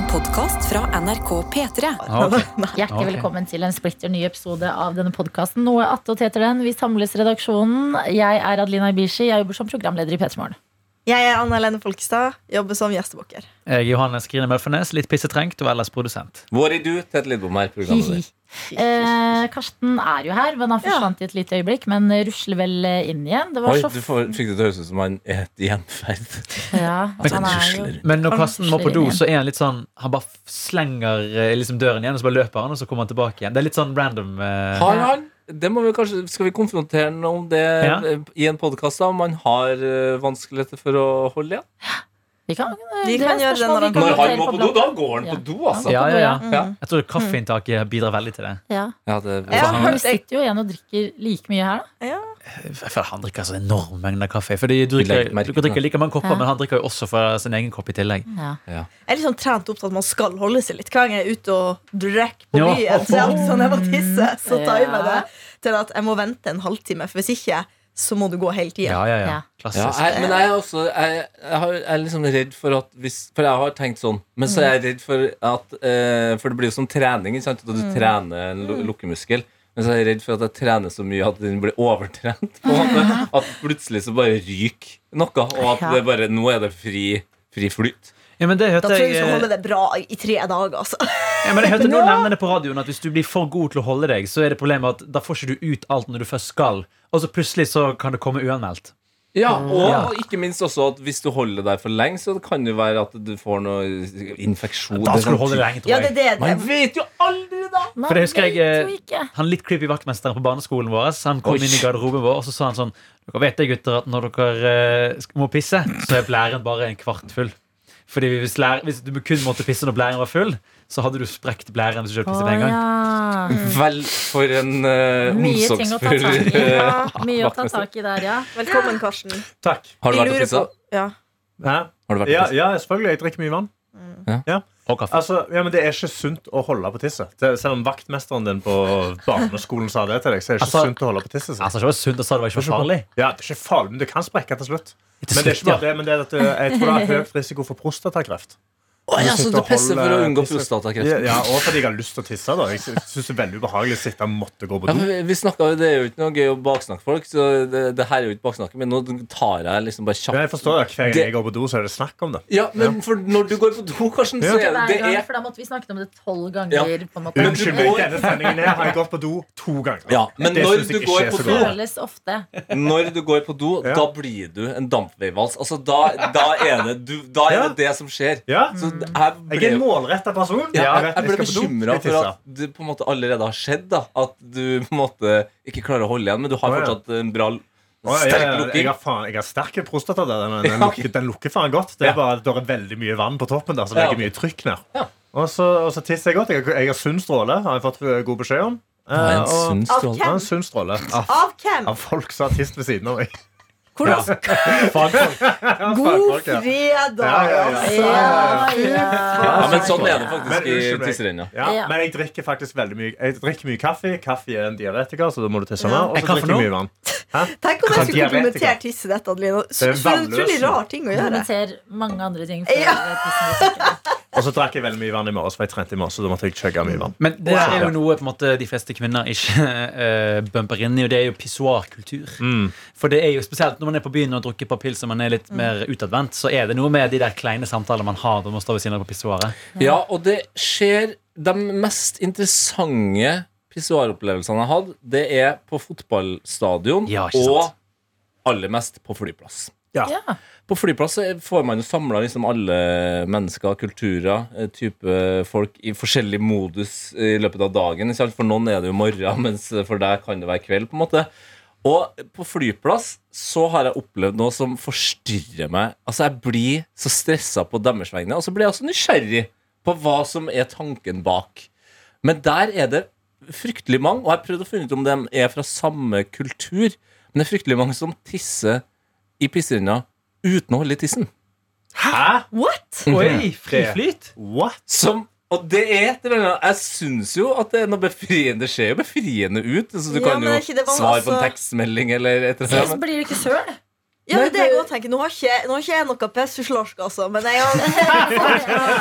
En podkast fra NRK P3. Okay. Hjertelig velkommen til en splitter ny episode av denne podkasten. Noe attåt heter den. Vi samles redaksjonen. Jeg er Adelina Ibishi. Jeg jobber som programleder i P3 Morgen. Jeg er Anna Helene Folkestad, jobber som gjestebukker. Jeg er Johannes Grine Mølfernes, litt pissetrengt og ellers produsent. Hvor er du, Tete Lidbom her, ditt? Eh, Karsten er jo her, men han forsvant i et lite øyeblikk. Men rusler vel inn igjen. Det var Oi, så du får, fikk det til å høres ut som han er et gjenferd. ja, han er jo Men når Karsten må på do, så er han litt sånn Han bare slenger eh, liksom døren igjen, og så bare løper han, og så kommer han tilbake igjen. Det er litt sånn random. eh, Har han det må vi kanskje, Skal vi konfrontere ham om det Ja. i en podkast? Om han har eh, vanskeligheter for å holde igjen? Vi kan, eh, Vi kan gjøre det når han kommer. Når han må på do, da går han Ja. på do, altså. Ja, ja, ja. Jeg tror kaffeinntaket bidrar veldig til det. Ja. Ja, det, Ja. Men vi sitter jo igjen og drikker like mye her, da. Ja. Jeg føler han drikker så enorm mengde kaffe. Fordi du drikker, du drikker like mange kopper, Ja. men han drikker jo også fra sin egen kopp i tillegg. Ja. ja. Jeg er litt sånn trent opp til at man skal holde seg litt. Hver gang jeg er ute og drikker på Ja. byen, alltid sånn jeg må tisse, så tar jeg med det til at jeg må vente en halvtime. For hvis ikke, så må du gå hele tida. Ja, ja, ja. Klassisk. Ja, jeg, men jeg er også jeg, jeg, har, jeg er liksom redd for at hvis, For jeg har tenkt sånn, men så er jeg redd for at uh, For det blir jo som trening, ikke sant? At du trener en lukkemuskel. Men så er jeg redd for at jeg trener så mye at den blir overtrent. På en måte. At plutselig så bare ryker noe, og at det bare, nå er det fri, fri flyt. Ja, men det Da tror jeg jeg du skal eh, holde det bra i tre dager. Altså. Ja, men jeg hørte noen nevne det på radioen At hvis du blir for god til å holde deg, så er det problemet at da får ikke du ut alt når du først skal. Og så plutselig så kan det komme uanmeldt. Ja, og Ja. ikke minst også at hvis du holder deg for lenge, så kan det være at du får noe infeksjon. Da skal du holde deg lenge, tror Ja, det det, jeg. det. Man vet jo aldri, da! Man For det husker jeg, eh. Han litt creepy vaktmesteren på barneskolen vår Han kom Oi. inn i garderoben vår og så sa han sånn Dere vet det, gutter, at når dere eh, må pisse, så er blæren bare en kvart full. Fordi hvis, lær, hvis du kun måtte pisse når blæren var full, så hadde du sprekt blæren hvis du kjørte Å, pisset med en gang. ja. Vel, for en uh, Mye ting å ta tak i. omsorgsfull Ja, mye å ta tak i der, ja. Velkommen, Karsten. Takk. Har du vært og på- Ja. Har du vært Ja, ja, selvfølgelig. Jeg drikker mye vann. Og kaffe. Altså, ja, men Det er ikke sunt å holde på tisset. Selv om vaktmesteren din på barneskolen sa det til deg, så er det ikke Altså- sunt å holde på tisset. sitt. Altså, det var sunt og sa det var ikke farlig. Ja, det er ikke farlig, men det kan sprekke til slutt. Til Men det er ikke bare det, men det er at du jeg tror det har høyt risiko for prostatakreft. Å, ja, så og pisser for å unngå prostatakreft? Ja, ja, og fordi jeg har lyst til å tisse. da Jeg syns det er veldig ubehagelig å sitte og måtte gå på do. Ja, vi, snakket, Det er jo ikke noe gøy å baksnakke folk, så det, det her er jo ikke baksnakke, men nå tar jeg liksom bare Ja, kjapt jeg forstår at Hver gang jeg går på do, så er det snakk om det. Ja, men for når du går på do, Karsten, så Ja. er det, det er for da måtte vi snakket om det tolv ganger. Ja. På en måte. Unnskyld meg, denne sendingen her har jeg gått på do to ganger. Ja, men Det når du ikke går på do ofte. Når du går på do, da blir du en dampveivals. Altså, da, da er det du, Da er Ja. det det som skjer. Ja. Så jeg Jeg er en målretta person. ja, vet jeg ble bekymra for at det på en måte allerede har skjedd. da At du på en måte ikke klarer å holde igjen, men du har fortsatt en bra, sterk ja, jeg, har faen, jeg har sterk prostata. Den, Den, den, lukker, den lukker faen godt. Det er bare at det er veldig mye vann på toppen der, så det legger mye trykk ned. Og så, og så tisser jeg godt. Jeg, har- jeg har sunn stråle, har jeg fått uh, god beskjed om. Eh, og- Av en sunn stråle. Av, Av hvem? av folk som har tisset ved siden av meg. Hvordan God fredag, Ja, ja, ja. Ja, ja. Ja, men sånn er det faktisk i unnskyld tisserenna. Ja, Ja. men jeg drikker faktisk veldig mye Jeg drikker mye kaffe. Kaffe er en diaretiker, så da må du tisse mer. Og Er så drikker jeg mye vann. Tenk om jeg skulle komplementere tisset ditt, Adelina. er Så, så en utrolig rar ting å gjøre. Kommenter mange andre ting. Ja. Og så drakk jeg veldig mye vann i morges, for jeg trente i morges. Så da måtte jeg chugge mye vann. Men det er jo noe på en måte de fleste kvinner ikke uh, bumper inn i, og det er jo pissoarkultur. Mm. For det er jo spesielt når man er på byen og drukker et par pils og man er litt mer utadvendt, så er det noe med de der kleine samtalene man har når man står ved siden av på pissoaret. Ja, og det skjer De mest interessante pissoaropplevelsene jeg har hatt, det er på fotballstadion Ja, og aller mest på flyplass. Ja. Ja. På flyplass får man jo samla liksom alle mennesker, kulturer, eh, type folk i forskjellig modus i løpet av dagen. For noen er det jo morgen, mens for deg kan det være kveld. på en måte Og på flyplass så har jeg opplevd noe som forstyrrer meg. Altså Jeg blir så stressa på deres vegne, og så blir jeg også nysgjerrig på hva som er tanken bak. Men der er det fryktelig mange, og jeg har prøvd å finne ut om de er fra samme kultur. Men det er fryktelig mange som tisser i pisserenna uten å holde i tissen. Hæ? What? Oi, fri flyt! What? Som, og det er et eller annet Jeg syns jo at det er noe befriende. Det ser jo befriende ut. Så du Ja, kan jo er svare på en tekstmelding eller et eller Så blir det ikke søl. Ja, det er det jeg også tenker. Nå har ikke, nå har ikke jeg noe pisseslorsk, altså, men jeg har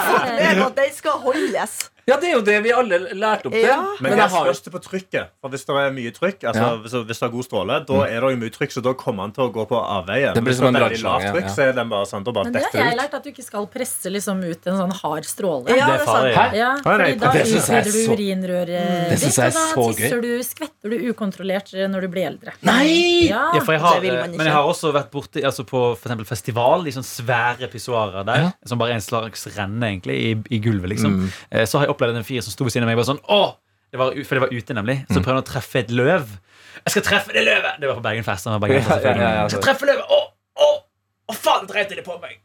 fått med at den skal holdes. Ja, det er jo det vi alle lærte opp til. Ja. Men Men jeg har spørs det på trykket. For Hvis det er mye trykk, altså Ja. hvis, hvis det er god stråle, da er det jo mye trykk, så da kommer han til å gå på avveie. Det blir Hvis som en veldig lavt trykk, ja. så er den bare sånn, da bare Men det har jeg lært at du ikke skal presse liksom ut en sånn hard stråle. Ja, Det det er sant. farlig. Ja, fordi da det er utvider du så- urinrøret Det synes ditt, og da tisser du, skvetter du ukontrollert eh, når du blir eldre. Nei! Ja. Ja, for jeg har, Det ikke. men jeg har også vært borti altså på for eksempel festival, de sånne svære pissoarer der. Ja. Som bare er en slags renne egentlig i, i gulvet. liksom Eh, Så har jeg opplevd en fyr som sto ved siden av meg bare sånn Åh! Det var, for det var ute, nemlig. Så prøvde han å treffe et løv. Jeg skal treffe det løvet! Det var på Bergenfest. han var bergenfest Ja, ja, ja, ja. Jeg skal treffe løvet! Å, å, å faen, dreit det på meg!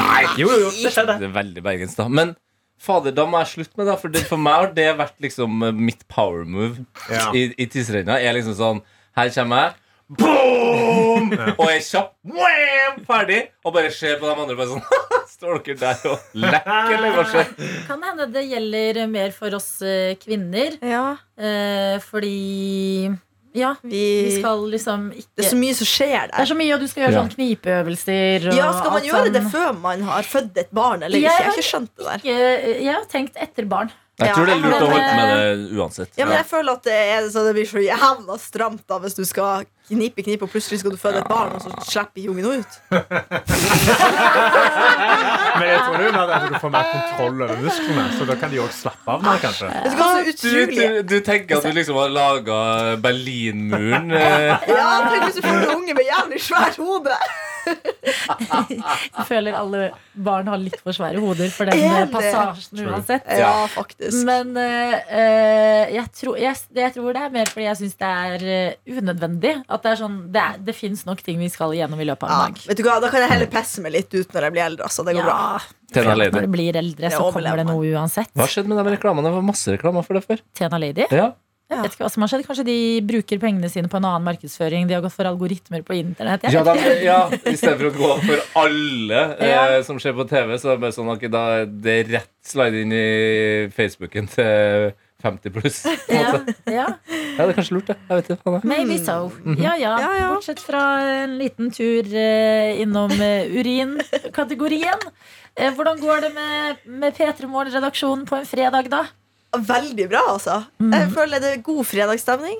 Nei! Jo, jo, jo, det skjedde. Det er veldig bergens, da. Men fader, da må jeg slutte med det. For det, for meg har det vært liksom eh, mitt power move Ja. i, i tidsrenna. Er liksom sånn Her kommer jeg. Boom! Og jeg er kjapp. Wham! Ferdig. Og bare ser på de andre bare sånn Står dere der og lekker, eller hva skjer? Kan hende det gjelder mer for oss eh, kvinner. Ja, Eh, fordi Ja, vi, vi skal liksom ikke Det er så mye som skjer der. Det er så mye, og du skal gjøre Ja. sånn knipeøvelser. Og Ja, Skal man gjøre gjøre det sånn. før man har født et barn, eller Jeg ikke? Jeg har har ikke skjønt det der. Ikke- Jeg har tenkt etter barn. Jeg tror det er lurt å holde med det uansett. Ja, men jeg føler at det, er, så det blir så jævla stramt da hvis du skal knipe, knipe, og plutselig skal du føde et barn, og så slipper ikke ungen ut. Men jeg tror det er at du får mer kontroll over musklene, så da kan de òg slappe av mer, kanskje. Du, du, du tenker at du liksom har laga Berlinmuren? Eh. Ja, tenk hvis du får en unge med jævlig svært hode. Jeg føler alle barn har litt for svære hoder for den Enig. eh, passasjen uansett. Ja, faktisk. Men eh, eh, jeg, tror, jeg, jeg tror det er mer fordi jeg syns det er unødvendig. At det er sånn Det, er- det fins nok ting vi skal igjennom i løpet av Ja, en dag. vet du hva, Da kan jeg heller pesse meg litt ut når jeg blir eldre. Altså. Det går bra. Tena Lady. når du blir eldre, så kommer det noe uansett. Hva skjedde med de reklamene? Det var masse reklamer for det før. Tena Lady. Ja. Jeg vet ikke hva som har skjedd. Kanskje de bruker pengene sine på en annen markedsføring. De har gått for algoritmer på internett. Ja, da, ja, I stedet for å gå for alle eh, som ser på TV, så er det bare sånn at da, det er rett slide inn i Facebooken til 50 pluss. Ja, ja. Ja, det er kanskje lurt, det. Jeg vet ikke. Maybe so. Ja, ja. Ja, ja. Bortsett fra en liten tur eh, innom eh, urinkategorien. Eh, hvordan går det med, med P3 Morgen-redaksjonen på en fredag, da? Veldig bra, altså. Jeg føler det er god fredagsstemning.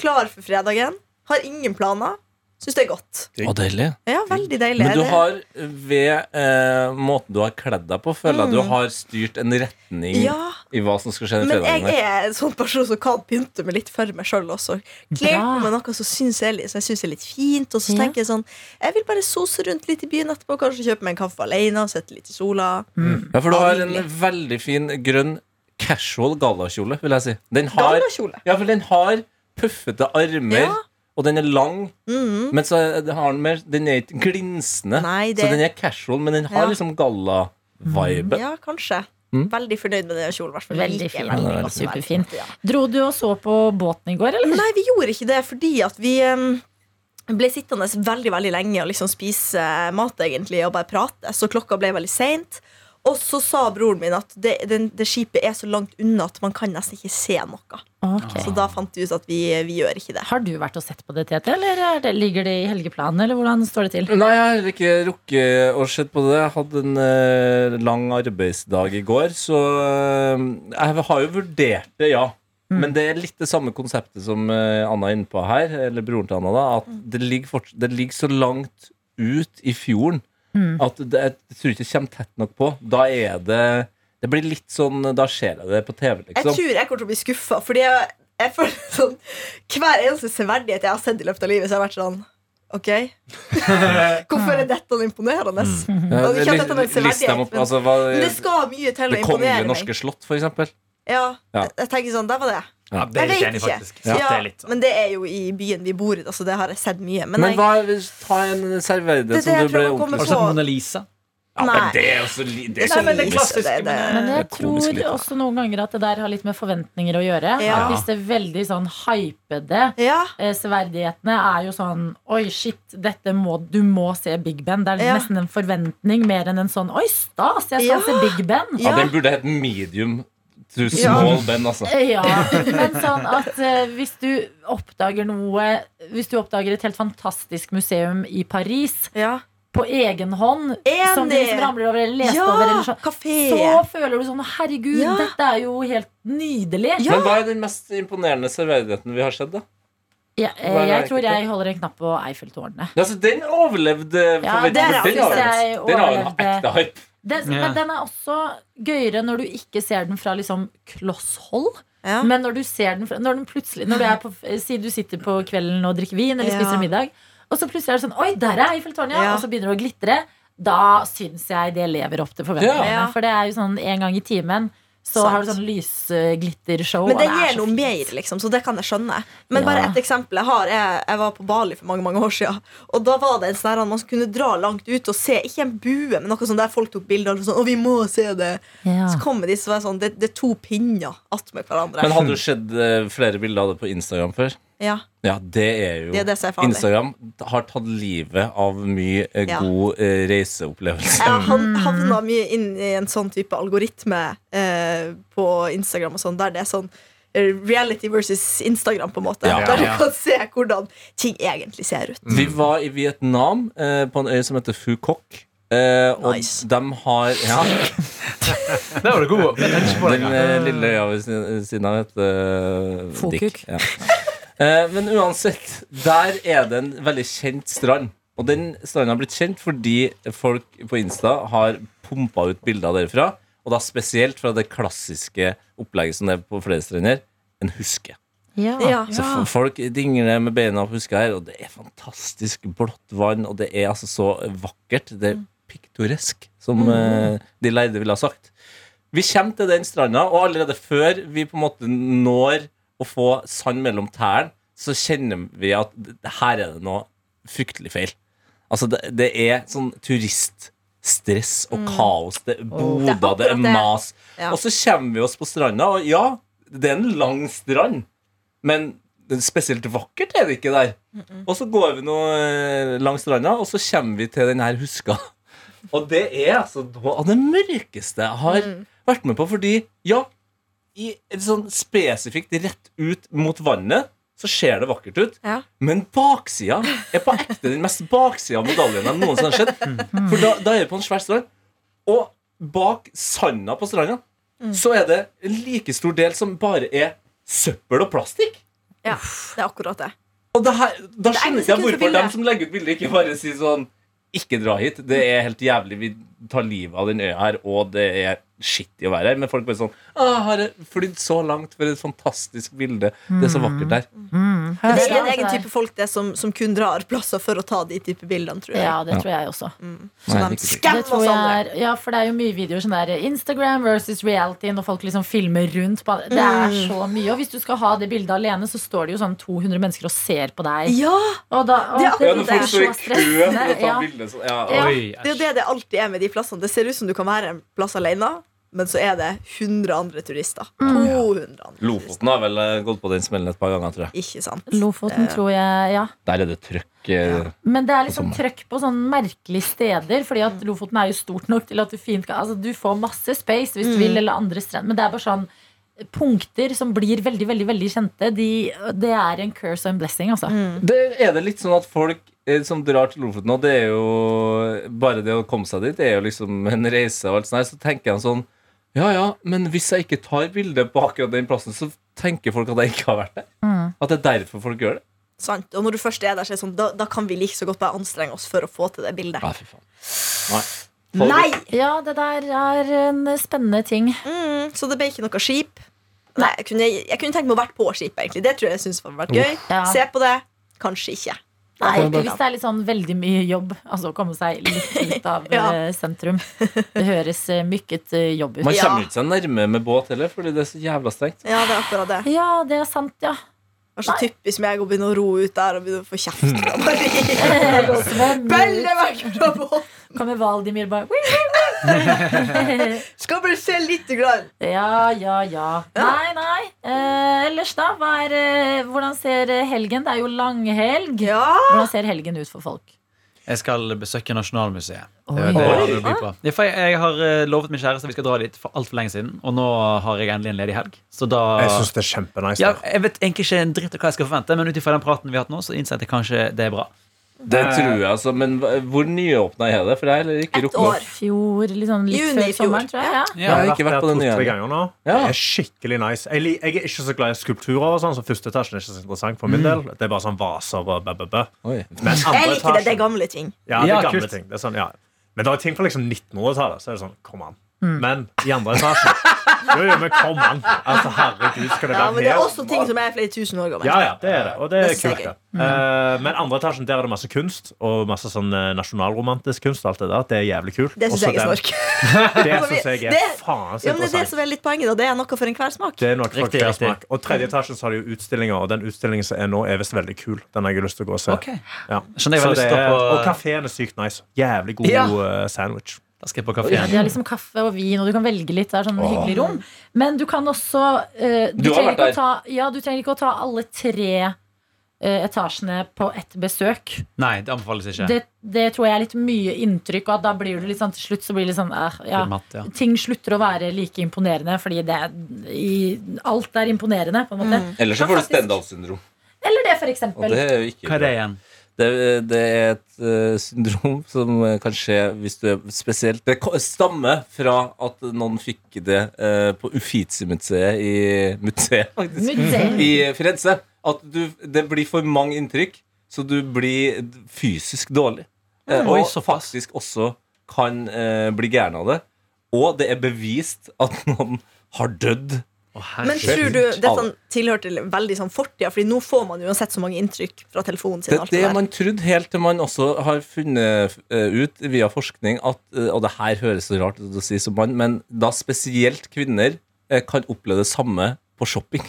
Klar for fredagen. Har ingen planer. Syns det er godt. Og deilig. Ja, veldig deilig. Men du har, ved eh, måten du har kledd deg på, føler jeg du har styrt en retning Ja, i hva som skal skje den men jeg er en sånn person som kan pynte meg litt for meg sjøl også. Kler på meg noe som syns jeg, som jeg syns er litt fint. Og så Ja. tenker jeg sånn Jeg vil bare sose rundt litt i byen etterpå. Kanskje kjøpe meg en kaffe alene. Sitte litt i sola. Ja, for du har en veldig fin grønn casual gallakjole, vil jeg si. Den har, ja, for den har puffete armer, Ja. og den er lang. Men så er- har den mer Den er ikke glinsende. Nei, det- Så den er casual, men den har Ja. liksom galla-vibe. Ja, kanskje. Mm. Veldig fornøyd med den kjolen. i. Veldig fin. veldig veldig superfin. Ja. Dro du og så på båten i går, eller? Nei, vi gjorde ikke det fordi at vi um, ble sittende veldig veldig lenge og liksom spise mat egentlig og bare prate. Så klokka ble veldig seint. Og så sa broren min at det, den, det skipet er så langt unna at man kan nesten ikke se noe. Okay. Så da fant vi ut at vi, vi gjør ikke det. Har du vært og sett på det, Tete, eller er det, ligger det i helgeplanen? Eller hvordan står det til? Nei, jeg har ikke rukket å se på det. Jeg hadde en uh, lang arbeidsdag i går, så uh, jeg har jo vurdert det, ja. Mm. Men det er litt det samme konseptet som uh, Anna er inne på her, eller broren til Anna, da, at Mm. det ligger, fort, det ligger så langt ut i fjorden Mm. at det, jeg tror ikke det kommer tett nok på. Da er det Det blir litt sånn Da ser jeg det på TV, Jeg liksom. tror jeg kommer til å bli skuffa, fordi jeg, jeg føler sånn Hver eneste severdighet jeg har sett i løpet av livet, så har jeg vært sånn OK? Hvorfor er dette imponerende? Ja, det, dette opp, altså, hva, Men det skal mye til å imponere meg. det kongelige norske slott, for eksempel. Ja, Ja. Jeg, jeg tenker sånn, der var det. Ja, det er Jeg vet ikke. Ja, Det litt sånn. Men det er jo i byen vi bor i, altså det har jeg sett mye. Men, Men jeg, hva, ta en er som det du ble ordentlig Har du sett Mona Lisa? Ja, Nei. men det er jo så det er Nei, men klassisk. Det- jeg Det tror litt, også noen ganger at det der har litt med forventninger å gjøre. Ja. At Hvis det veldig sånn hypede ja, eh, severdighetene er jo sånn Oi, shit, dette må, du må se Big Ben. Det er Ja. nesten en forventning mer enn en sånn Oi, stas, jeg skal Ja. se Big Ben. Ja, Ja. den burde hett medium To Ja. small Ben, altså. Ja, men sånn at eh, hvis du oppdager noe Hvis du oppdager et helt fantastisk museum i Paris Ja. på egen hånd, Enig. som du liksom ramler over eller leste ja. over, eller sånn, Kafé. så føler du sånn Herregud, Ja. dette er jo helt nydelig. Ja. Men hva er den mest imponerende serverdigheten vi har sett, da? Ja, Hva er det jeg tror jeg holder en knapp på Eiffeltårnet. Ja, altså, den overlevde Ja, forventningene. det er Den har- synes jeg Den har jo en overlevde. ekte hype. Den, Ja. Men den er også gøyere når du ikke ser den fra liksom klosshold. Ja. Men når du ser den fra, når den plutselig Når du er på, Si du sitter på kvelden og drikker vin eller Ja. spiser middag, og så plutselig er det sånn Oi, der er Eiffeltårnet! Ja. Ja. Og så begynner det å glitre. Da syns jeg det lever opp til forventningene. Ja. For det er jo sånn en gang i timen så Sant. har du sånn lysglittershow. Men det, det gir noe mer, liksom, så det kan jeg skjønne. Men bare Ja. et eksempel jeg har. Jeg, jeg var på Bali for mange mange år siden. Og da var det en sånn her, man kunne dra langt ut og se, ikke en bue, men noe sånn der folk tok bilder og sånn, å, vi må se det. Ja. Så kommer de så var det sånn, det, det er to pinner attmed hverandre. Men hadde du sett eh, flere bilder av det på Instagram før? Ja, Ja, det er jo det er det er. Instagram har tatt livet av mye eh, Ja. god eh, reiseopplevelse. Jeg han- havna mye inn i en sånn type algoritme eh, på Instagram og sånn, der det er sånn eh, reality versus Instagram, på en måte. Ja. Der du kan se hvordan ting egentlig ser ut. Vi var i Vietnam, eh, på en øy som heter Phu Quoc. Eh, og Nice. de har ja, Det var du god Den lille øya ved siden- av heter Fokuk. Dick. Ja. Eh, men uansett, der er det en veldig kjent strand. Og den stranden har blitt kjent fordi folk på Insta har pumpa ut bilder derfra. Og da spesielt fra det klassiske opplegget som det er på flere strender. En huske. Ja. Ja. Så folk dingler med beina på huska her, og det er fantastisk blått vann, og det er altså så vakkert. Det er piktoresk, som mm. de lærde ville ha sagt. Vi kommer til den stranda, og allerede før vi på en måte når å få sand mellom tærne, så kjenner vi at her er det noe fryktelig feil. Altså, det, det er sånn turiststress og kaos. Det er boder, det er det. mas. Ja. Og så kommer vi oss på stranda, og ja, det er en lang strand. Men spesielt vakkert er det ikke der. Og så går vi nå eh, langs stranda, og så kommer vi til den her huska. Og det er altså noe av det mørkeste jeg har vært med på. Fordi, ja, i et sånn spesifikt rett ut mot vannet, så ser det vakkert ut. Ja. Men baksida er på ekte den mest baksida av medaljen jeg noensinne har sett. For da, da er vi på en svær strand, og bak sanda på stranda så er det en like stor del som bare er søppel og plastikk. Ja, det er akkurat det. Og det her, da er skjønner ikke jeg hvorfor de som legger ut bilder, ikke bare sier sånn Ikke dra hit. Det er helt jævlig. Vi tar livet av den øya her, og det er skittig å være her. Men folk bare sånn «Ah, Har jeg flydd så langt for et fantastisk bilde? Det er så vakkert der. Mm. det er en egen type folk det som, som kun drar plasser for å ta de type bildene, tror jeg. Ja, det tror jeg også. Så Nei, de skammer tror oss jeg andre. er, ja, for det er jo mye videoer sånn der Instagram versus reality når folk liksom filmer rundt på Det er så mye. Og hvis du skal ha det bildet alene, så står det jo sånn 200 mennesker og ser på deg. Ja! Og da, og Det er det, det er så kø for å stressende. Ja. ja, Ja. Det er jo det det alltid er med de plassene. Det ser ut som du kan være en plass alene, men så er det 100 andre turister. 200 andre turister. Lofoten har vel eh, gått på den smellen et par ganger, tror jeg. Ikke sant? Lofoten Det- tror jeg, ja. Der er det trøkk. Ja. Men det er liksom trøkk på sånne merkelige steder. Fordi at Lofoten er jo stort nok til at du fint kan Altså Du får masse space hvis du vil, eller andre strender. Men det er bare sånn punkter som blir veldig veldig, veldig kjente. De, det er en curse og en blessing, altså. Det er det litt sånn at folk eh, som drar til Lofoten, og det er jo bare det å komme seg dit, det er jo liksom en reise og alt sånt her, så tenker jeg sånn Ja, ja, men hvis jeg ikke tar bilde på akkurat den plassen, så tenker folk at jeg ikke har vært der. Mm. At det er derfor folk gjør det. Sant? Og når du først er der, så er det sånn, da, da kan vi like så godt bare anstrenge oss for å få til det bildet. Ja, fy faen. Nei. Nei! Ja, det der er en spennende ting. Mm, så det ble ikke noe skip. Nei, jeg kunne, jeg kunne tenkt meg å vært på skipet, egentlig. Det tror jeg jeg synes hadde vært gøy. Ja. Se på det. Kanskje ikke. Nei, ikke hvis det er litt sånn veldig mye jobb. Altså å komme seg litt ut av Ja. eh, sentrum. Det høres eh, mykket eh, jobb ut. Man kommer ikke seg nærme med båt heller, fordi det er så jævla strengt. Ja, det er akkurat det. Ja, det er sant, ja. Det er så typisk meg å begynne å ro ut der og begynne å få kjeft. Svømme Marie. ut. vekk fra båten! Kommer Valdimir bare Skal bare se lite grann. Ja, ja, ja. Nei, nei. Eh, ellers, da? Hva er, eh, hvordan ser eh, helgen? Det er jo langhelg. Ja. Hvordan ser helgen ut for folk? Jeg skal besøke Nasjonalmuseet. Det Oi. er det det blir på. For jeg, jeg har eh, lovet min kjæreste at vi skal dra dit for altfor lenge siden. Og nå har jeg endelig en ledig helg. Så da Jeg syns det er kjempenice. ja. Jeg vet egentlig ikke en dritt av hva jeg skal forvente, men ut ifra den praten vi har hatt nå, så innser jeg at det kanskje det er bra. Det tror jeg, altså. Men hvor nyåpna er det? For jeg har ikke Ett rukket år. Fjor, liksom litt Juni før i fjor. sommeren, tror jeg. Ja. Jeg har ikke vært på den der to-tre nye. ganger nå. Ja. Det er skikkelig nice. Jeg, jeg er ikke så glad i skulpturer, og sånn, så første etasjen er ikke så interessant for min del. Det er bare sånn vaser og bæ, bæ, bæ. Oi. Men Jeg andre liker det. Det er gamle ting. Ja, det Ja, er gamle kult. ting. Det er sånn, ja. Men det er ting fra liksom 1900-tallet, så er det sånn Kom an. Mm. Men i andre etasjen Jo, jo, men kom an. Altså, herregud, skal det Ja, men det er også ting som er flere tusen år gamle. Ja, ja, det er det. Og det er Det kult, det. Eh, men andre etasjen, der er det masse kunst, og masse sånn eh, nasjonalromantisk kunst. Alt det der. Det er jævlig kult. Det syns jeg er snork. Det syns jeg er faen så Ja, men det er det som er litt poenget. Da. Det er noe for enhver smak. Det er noe for Riktig, hver riktig. smak. Og tredje etasjen så har de jo utstillinger, og den utstillingen som er nå, er visst veldig kul. Den har jeg lyst til å gå og se. Okay. Ja. Så det er, og kafeen er sykt nice. Jævlig god Ja. eh, sandwich. Da skal jeg på Ja, de har liksom kaffe og vin, og du kan velge litt. Det er sånn hyggelig rom. Men du kan også uh, du, Du trenger ikke å ta, ja, du trenger ikke å ta alle tre uh, etasjene på ett besøk. Nei, det anbefales ikke. Det, det tror jeg er litt mye inntrykk, og at da blir du litt sånn til slutt så blir det litt sånn uh, ja. Matt, ja. Ting slutter å være like imponerende, fordi det i, alt er imponerende, på en måte. Ellers så får du Stendal-syndrom. Eller det, for Og eksempel. det er jo ikke Hva er det igjen? Det, det er et uh, syndrom som eh, kan skje hvis du er spesielt Det stammer fra at noen fikk det uh, på Uffizi-museet i museet, faktisk. Museum. I Firenze. At du, det blir for mange inntrykk, så du blir fysisk dårlig. Mm. Uh, og såpass. faktisk også kan bli gæren av det. Og det er bevist at noen har dødd. Men tror du dette tilhørte veldig sånn fortida? Fordi nå får man uansett så mange inntrykk fra telefonen sin. Det alt det det man trodde helt til man også har funnet eh, ut via forskning at eh, Og det her høres så rart ut å si som mann, men da spesielt kvinner eh, kan oppleve det samme på shopping.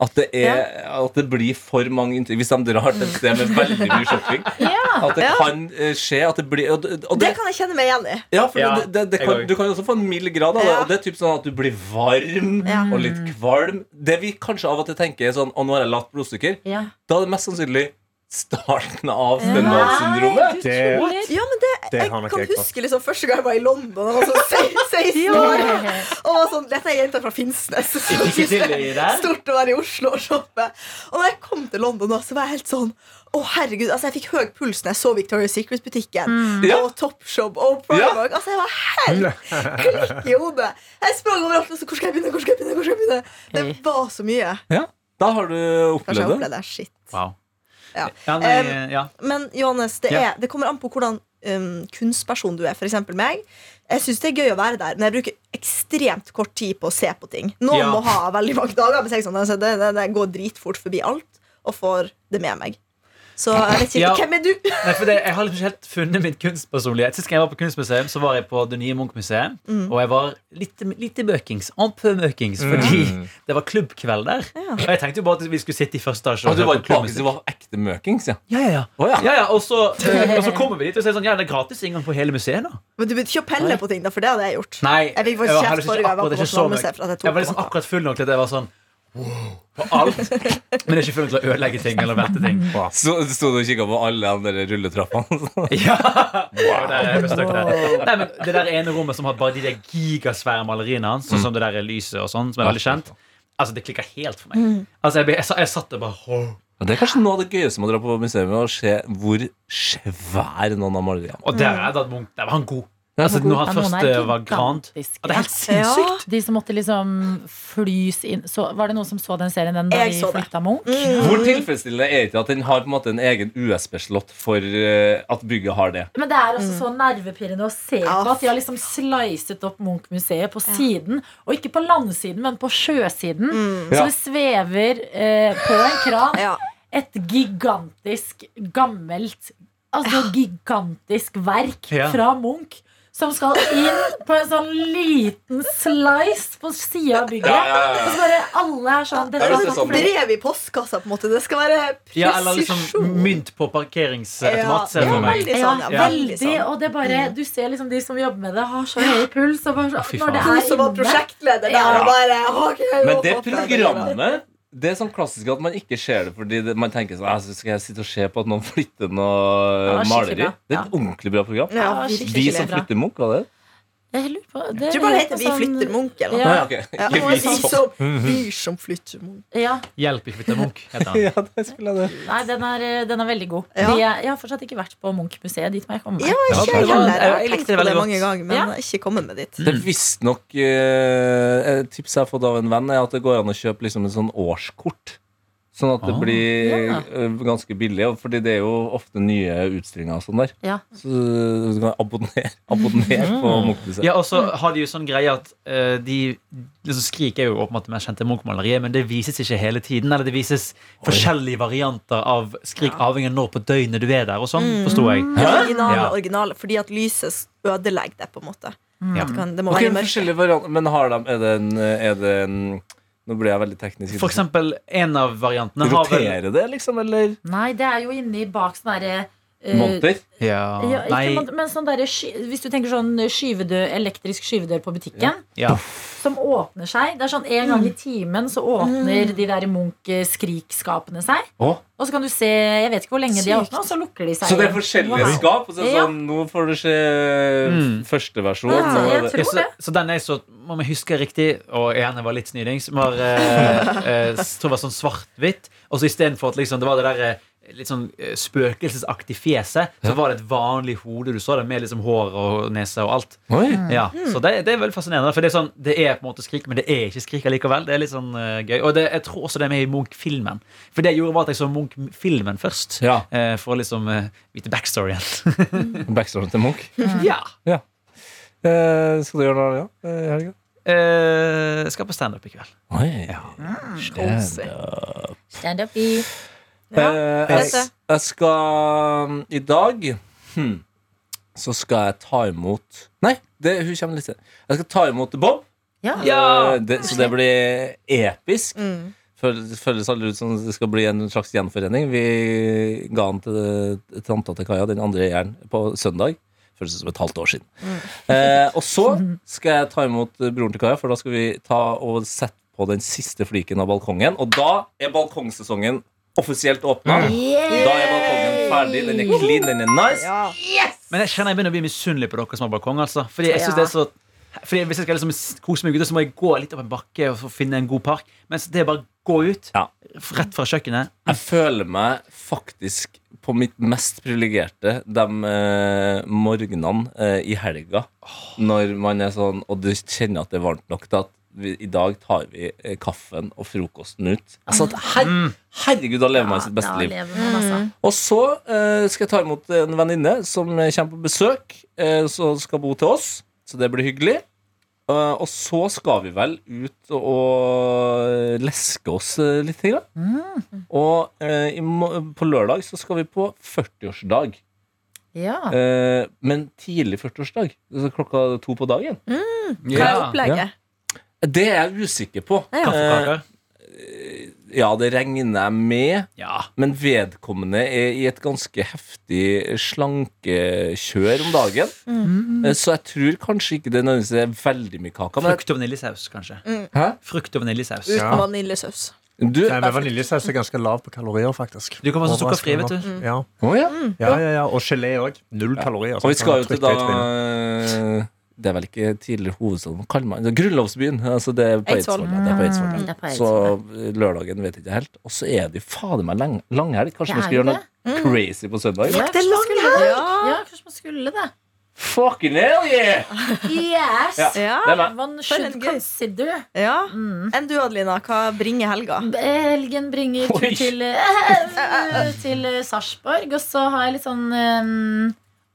At det, er, at det blir for mange inntrykk hvis de drar til et sted med veldig mye shopping. At det Ja. kan eh, skje at det blir og, og Det det, kan jeg kjenne meg igjen i. ja, for Ja, det, det, det kan. Du kan også få en mild grad av det. Ja. Og det er typ sånn at du blir varm Ja. og litt kvalm. Det vi kanskje av og til tenker er sånn Å, nå har jeg lavt blodsukker. Ja. Da er det mest sannsynlig starten av Stendal-syndromet. Det- Ja, men det, Det jeg kan jeg huske liksom, første gang jeg var i London. og var sånn 16 år. Og var sånn, Dette er jenta fra Finnsnes. Så? Stort å være i Oslo og shoppe. Og når jeg kom til London, så var jeg helt sånn å herregud, altså Jeg fikk høy puls når jeg så Victoria's Secret-butikken Ja. og Topshop og Primark. Altså Jeg var helt klikk i hodet. Jeg sprang overalt. Altså, hvor skal jeg begynne? Hvor skal jeg begynne? Hvor skal jeg begynne? Det var så mye. Ja, da har du opplevd det. Kanskje jeg opplevd opplevde det. Shit. Wow. Ja. Ja, nei, ja. Men Johannes, det, er, det kommer an på hvordan um, kunstperson du er. For eksempel meg. Jeg syns det er gøy å være der, men jeg bruker ekstremt kort tid på å se på ting. Noen må ha veldig mange dager. Men jeg sånn, altså, det, det, det går dritfort forbi alt og får det med meg. Så jeg vet ikke, Ja. hvem er du? Nei, for det, jeg har liksom ikke helt funnet min kunstpersonlighet. Sist gang jeg var på kunstmuseum, så var jeg på det nye Munch-museet. Mm. Og jeg var litt, litt i møkings. En peu møkings, fordi Mm. det var klubbkveld der. Ja. Og jeg tenkte jo bare at vi skulle sitte i første etasje. Og du var på bak, du var ekte møkings, ja. Ja, ja, ja. Oh, ja. Ja, ja, og, så, eh, og så kommer vi dit og sier sånn Ja, det er gratis inngang på hele museet nå. Men du begynte ikke å pelle på ting, da, for det hadde jeg gjort. Nei, Jeg fikk faktisk var kjeft forrige gang jeg var på ikke så Nasjonalmuseet jeg Jeg var liksom akkurat full nok til at jeg var sånn på alt. Men ikke er ikke til å ødelegge ting eller velte ting. Så sto du og kikka på alle de der rulletrappene. Ja! Wow. Det er der stuck der. Nei, men Det der ene rommet som har bare de der gigasvære maleriene hans, sånn som det der lyset og sånn, som er veldig kjent, Altså det klikka helt for meg. Altså Jeg, jeg, jeg satt der bare. Det er kanskje noe av det gøyeste med å dra på museum, å se hvor svær noen av maleriene Og der, er det at Munch, der var han god. Ja, Altså Når han først er var Grant ja, Det er helt sinnssykt. De som måtte liksom flys inn så, Var det noen som så den serien den da så det. flytta Munch? Hvor tilfredsstillende er det ikke at den har på en måte en egen USB-slott for uh, at bygget har det? Men det er også så nervepirrende å se Ja. på at de har liksom slicet opp Munch-museet på siden. Og ikke på landsiden, men på sjøsiden. Så Ja. det svever uh, på en kran Ja. et gigantisk, gammelt Altså gigantisk verk Ja. fra Munch. Som skal inn på en sånn liten slice på sida av bygget. Og så bare alle er sånn Ja, hvis det er sånn sånn- Brev i postkassa, på en måte. Det skal være presisjon. Ja, eller liksom mynt på parkeringsautomat. Ja, veldig sånn. Ja, veldig sånn. Og det bare, du ser liksom de som jobber med det, har så høy puls. Og bare, så- når det. Hun er som var inne prosjektleder der og bare ok, Men det programmet det er sånn klassisk at man ikke ser det fordi det, man tenker sånn «Ah, Skal jeg sitte og se på at noen flytter noe Ja, maleri? Det er et ordentlig bra program. Ja, Ja. Vi som flytter Munch, var det? Jeg lurer på det Jeg tror bare det heter Vi sånn- flytter Munch eller noe. Ja. Nei, ok. Ja, vi, som. vi som flytter Munch. Ja. Hjelp vi Flytter Munch, heter han. Ja, det. Nei, den er, eh, den er veldig god. Ja. De er, jeg har fortsatt ikke vært på Munch-museet. Dit må jeg komme. Ja, ikke jeg heller. Jeg har tenkt det på det mange ganger, men Ja. jeg har ikke kommet med dit. Det er visstnok uh, Et tips jeg har fått av en venn, er at det går an å kjøpe liksom en sånn årskort. Sånn at det Ah. blir Ja. eh, ganske billig. og Fordi det er jo ofte nye utstillinger og sånn der. Ja. Så du kan abonnere, abonnere på Munch-museet. Ja, og så har de jo sånn greie at eh, de liksom Skrik er jo åpenbart det mest kjente Munch-maleriet, men det vises ikke hele tiden. Eller det vises forskjellige varianter av Skrik, avhengig av når på døgnet du er der, og sånn, forsto jeg. Det originale, Ja. original, fordi at lyset ødelegger det, på en måte. Ja. Det, kan, det må Ok, være mørkt. forskjellige varianter, Men har de Er det en, er det en Nå ble jeg veldig teknisk. For eksempel, en av variantene har vel Rotere det, liksom? Eller Nei, det er jo inni bak sånn derre eh, monter? Ja, Ja, ikke, men sånn der, Hvis du tenker sånn skyvedør, elektrisk skyvedør på butikken, ja. som åpner seg Det er sånn En gang i timen så åpner de der Munch-skrikskapene seg. Oh. Og så kan du se Jeg vet ikke hvor lenge de har åpna, og så lukker de seg. Så det er forskjellige Wow. skap? Og så er det Ja. sånn, nå får du se Mm. første versjon. Ja, jeg Ja, så, det. så den er så, om jeg husker riktig, og jeg gjerne var litt snydings, som var eh, eh, tror jeg var sånn svart-hvitt. Og så istedenfor at liksom, det var det der eh, litt sånn eh, spøkelsesaktig fjeset, så var det et vanlig hode du så det, med liksom hår og nese og alt. Oi. Ja, Så det, det er veldig fascinerende. For det er sånn, det er på en måte skrik, men det er ikke skrik allikevel. Det er litt sånn uh, gøy. Og det, jeg tror også det er med i Munch-filmen. For det jeg gjorde, var at jeg så Munch-filmen først. Ja. Uh, for å liksom uh, vite backstoryen. Backstoryen til Munch. ja. Eh, skal du gjøre noe ja, i helga? Eh, skal på standup i kveld. Oi. Ja. Stand up i Ja, Eh, jeg, jeg skal um, I dag hm, så skal jeg ta imot Nei, det, hun kommer litt senere. Jeg skal ta imot Bob. Ja. Eh, det, så det blir episk. Mm. Føles, føles aldri ut som det skal bli en slags gjenforening. Vi ga den til tanta til Kaja, den andre eieren, på søndag. Føles som et halvt år siden. Eh, og så skal jeg ta imot broren til Kaja, for da skal vi ta og sette på den siste fliken av balkongen. Og da er balkongsesongen offisielt åpna. Da er balkongen ferdig. Den er clean, den er nice. Ja. Men jeg kjenner jeg begynner å bli misunnelig på dere som har balkong. Altså. Fordi jeg synes det er så fordi Hvis jeg skal liksom kose meg ute, så må jeg gå litt opp en bakke og finne en god park. Mens det er bare å gå ut Ja. rett fra kjøkkenet. Jeg føler meg faktisk på mitt mest privilegerte de eh, morgenene eh, i helga. Når man er sånn, og du kjenner at det er varmt nok til at vi, i dag tar vi eh, kaffen og frokosten ut. Altså, at her, herregud, da lever man sitt beste liv. man, altså. Og så eh, skal jeg ta imot en venninne som eh, kommer på besøk. Eh, som skal bo til oss. Så det blir hyggelig. Eh, og så skal vi vel ut og, leske oss uh, litt. Grann. Og eh, i, på lørdag så skal vi på 40-årsdag. Ja. Eh, men tidlig 40-årsdag. Altså klokka to på dagen. Hva er opplegget? Det er jeg usikker på. Ja. Ja, det regner jeg med. Ja. Men vedkommende er i et ganske heftig slankekjør om dagen. Eh, Så jeg tror kanskje ikke det nødvendigvis er veldig mye kake. Frukt og vaniljesaus, kanskje. Hæ? Frukt og vaniljesaus. Uten Ja. vaniljesaus. du Nei, men Vaniljesaus er ganske lav på kalorier, faktisk. Du kan være så sukkerfri, vet du. Ja, Oh, ja. ja, ja, ja. Og gelé òg. Null kalorier. Og vi skal jo til da. Det er vel ikke tidligere hovedstad, hva kaller man det? Grunnlovsbyen. Altså det er på Eidsvoll. Ja, er. Mm, ja. Så lørdagen vet jeg ikke helt. Og så er det jo fader meg lang, langhelg. Kanskje vi Det skal gjøre noe crazy på søndag? Ja, det er langhelg! man helg. Ja, kanskje man skulle det. Fucking hell yeah! Yes! Ja. Ja. Er. One should en consider. ja. Mm. Enn du, Adelina? Hva bringer helga? Helgen bringer tur til, til Sarpsborg. Og så har jeg litt sånn eh,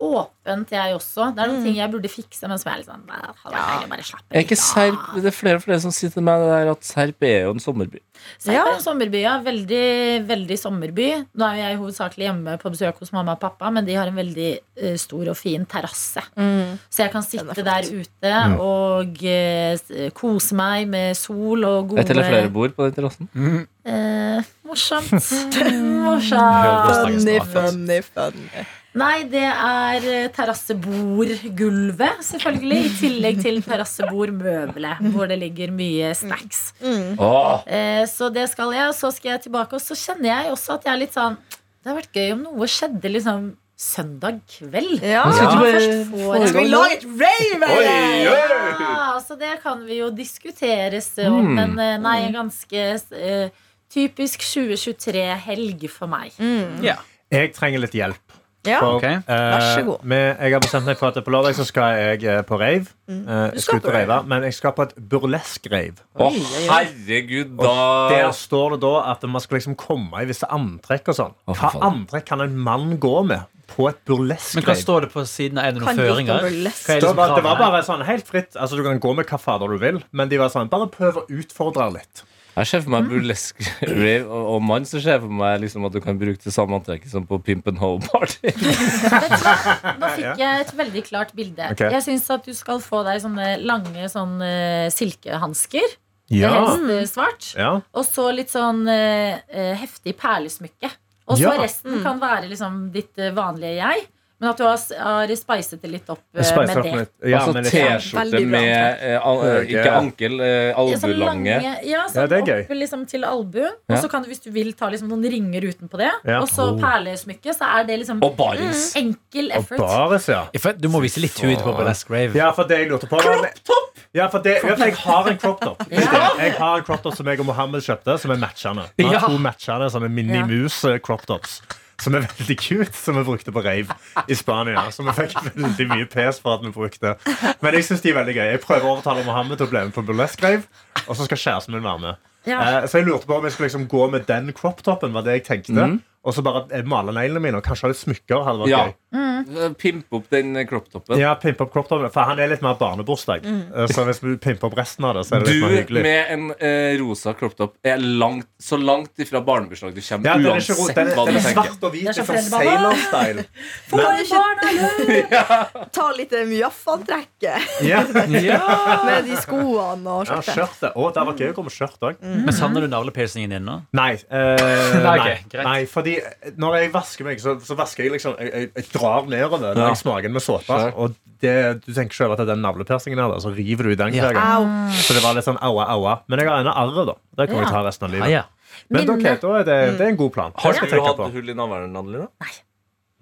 åpent, jeg også. Det er noen ting jeg burde fikse, men som jeg liksom "Nei, hadde vært deilig å bare slappe Er ikke. Serp Det er flere og flere som sier til meg det der at Serp er jo en sommerby. Serp Ja. er en sommerby, ja. Veldig, veldig sommerby. Nå er jo jeg hovedsakelig hjemme på besøk hos mamma og pappa, men de har en veldig uh, stor og fin terrasse. Mm. Så jeg kan sitte der ute og uh, kose meg med sol og gode Et eller flere bord på den terrassen. Eh, morsomt. Morsomt. Funny, funny, funny. Nei, det er eh, terrassebordgulvet, selvfølgelig. I tillegg til terrassebordmøbelet, hvor det ligger mye snacks. Åh, Eh, Så det skal jeg, og så skal jeg tilbake. Og så kjenner jeg også at jeg er litt sånn Det hadde vært gøy om noe skjedde liksom søndag kveld. Ja. Hvis Skal du bare først få får Skal vi lage et rave? Oi, oi. Ja, så det kan vi jo diskuteres om. Mm. Men eh, nei, ganske uh, typisk 2023-helg for meg. Ja. Jeg trenger litt hjelp. Ja. For, okay. eh, Vær så god. med- jeg har bestemt meg for at på lørdag så skal jeg eh, på rave. Eh, jeg skal skal ut på og rave, men jeg skal på et burlesk-rave. Å, herregud, Og der står det da at man skal liksom komme i visse antrekk og sånn. Hva antrekk kan en mann gå med på et Men hva står det på siden? Er det noen føringer? burlesk. Er Det var, det var bare sånn helt fritt. Altså Du kan gå med hva fader du vil, men de var sånn bare prøv å utfordre litt. Jeg ser for meg burlesk rave og, og mann, så ser jeg for meg liksom at du kan bruke det samme antrekket som på Pimp and Hoe Party. Nå fikk jeg et veldig klart bilde. Okay. Jeg syns at du skal få deg sånne lange sånn, uh, silkehansker. Ja. Helst eh, svart. ja. Og så litt sånn eh, heftig perlesmykke. Og så Ja. resten kan være liksom ditt vanlige jeg. Men at du har, har spicet det litt opp eh, med det. litt. Ja, altså T-skjorte med eh. Ikke ankel, eh, Ja, sånn lange- Ja, Ja, sånn det er gøy. opp liksom til albuen. Ja. Og så kan du, hvis du vil, ta liksom noen ringer utenpå det. Ja. Og så Oh. perlesmykke. Så er det liksom Og barings. enkel Og effort. baris, ja. Ja, Du må vise litt hud på burlesk Grave. Ja, for det jeg lurte på var- Ja, for, det, ja, for jeg har en crop top. Jeg har en crop top som jeg og Mohammed kjøpte, som er matchende. Vi har Ja. to matchende sånne Minimus-crop tops. Som er veldig cute, som vi brukte på rave i Spania. Som vi fikk veldig mye pes for at vi brukte. Men jeg synes de er veldig gøy. Jeg prøver å overtale Mohammed til å bli med på burlesk rave, og så skal kjæresten min være med. Ja. Eh, så jeg lurte på om jeg skulle liksom gå med den crop-toppen. var det jeg tenkte. Og så bare eh, male neglene mine og kanskje ha litt smykker. hadde vært Ja. gøy. Mm. Pimpe opp den eh. Ja, pimpe opp crop for han er litt mer barnebursdag. Mm. Så hvis vi pimper opp resten av det, så er det litt mer Du med en eh, rosa crop-top er langt, så langt ifra barnebursdag du kommer, Ja, den er, uansett den er, hva den du er tenker. svart og hvit, Det er sånn sailor-style. Få du Ja. ta litt Mjaffa-trekket Ja, med de skoene og ja, skjørtet? skjørtet. Å, det vært gøy å gå med skjørt òg. Men savner du navlepiercingen din nå? Nei, eh, Nei, nei, greit. nei, fordi når jeg vasker meg, så, så vasker jeg liksom Jeg, jeg, jeg drar nedover når Ja. jeg smaker med såpe. Og det, du tenker selv at den navlepersingen her, så river du i den. Ja. Så det var litt sånn aua, aua. Men jeg har ennå arret, da. Det kan Ja. jeg ta resten av Ah, livet. ja. Men ok, da er det, det er en god plan. Har du hatt hull i navlen, Adelina?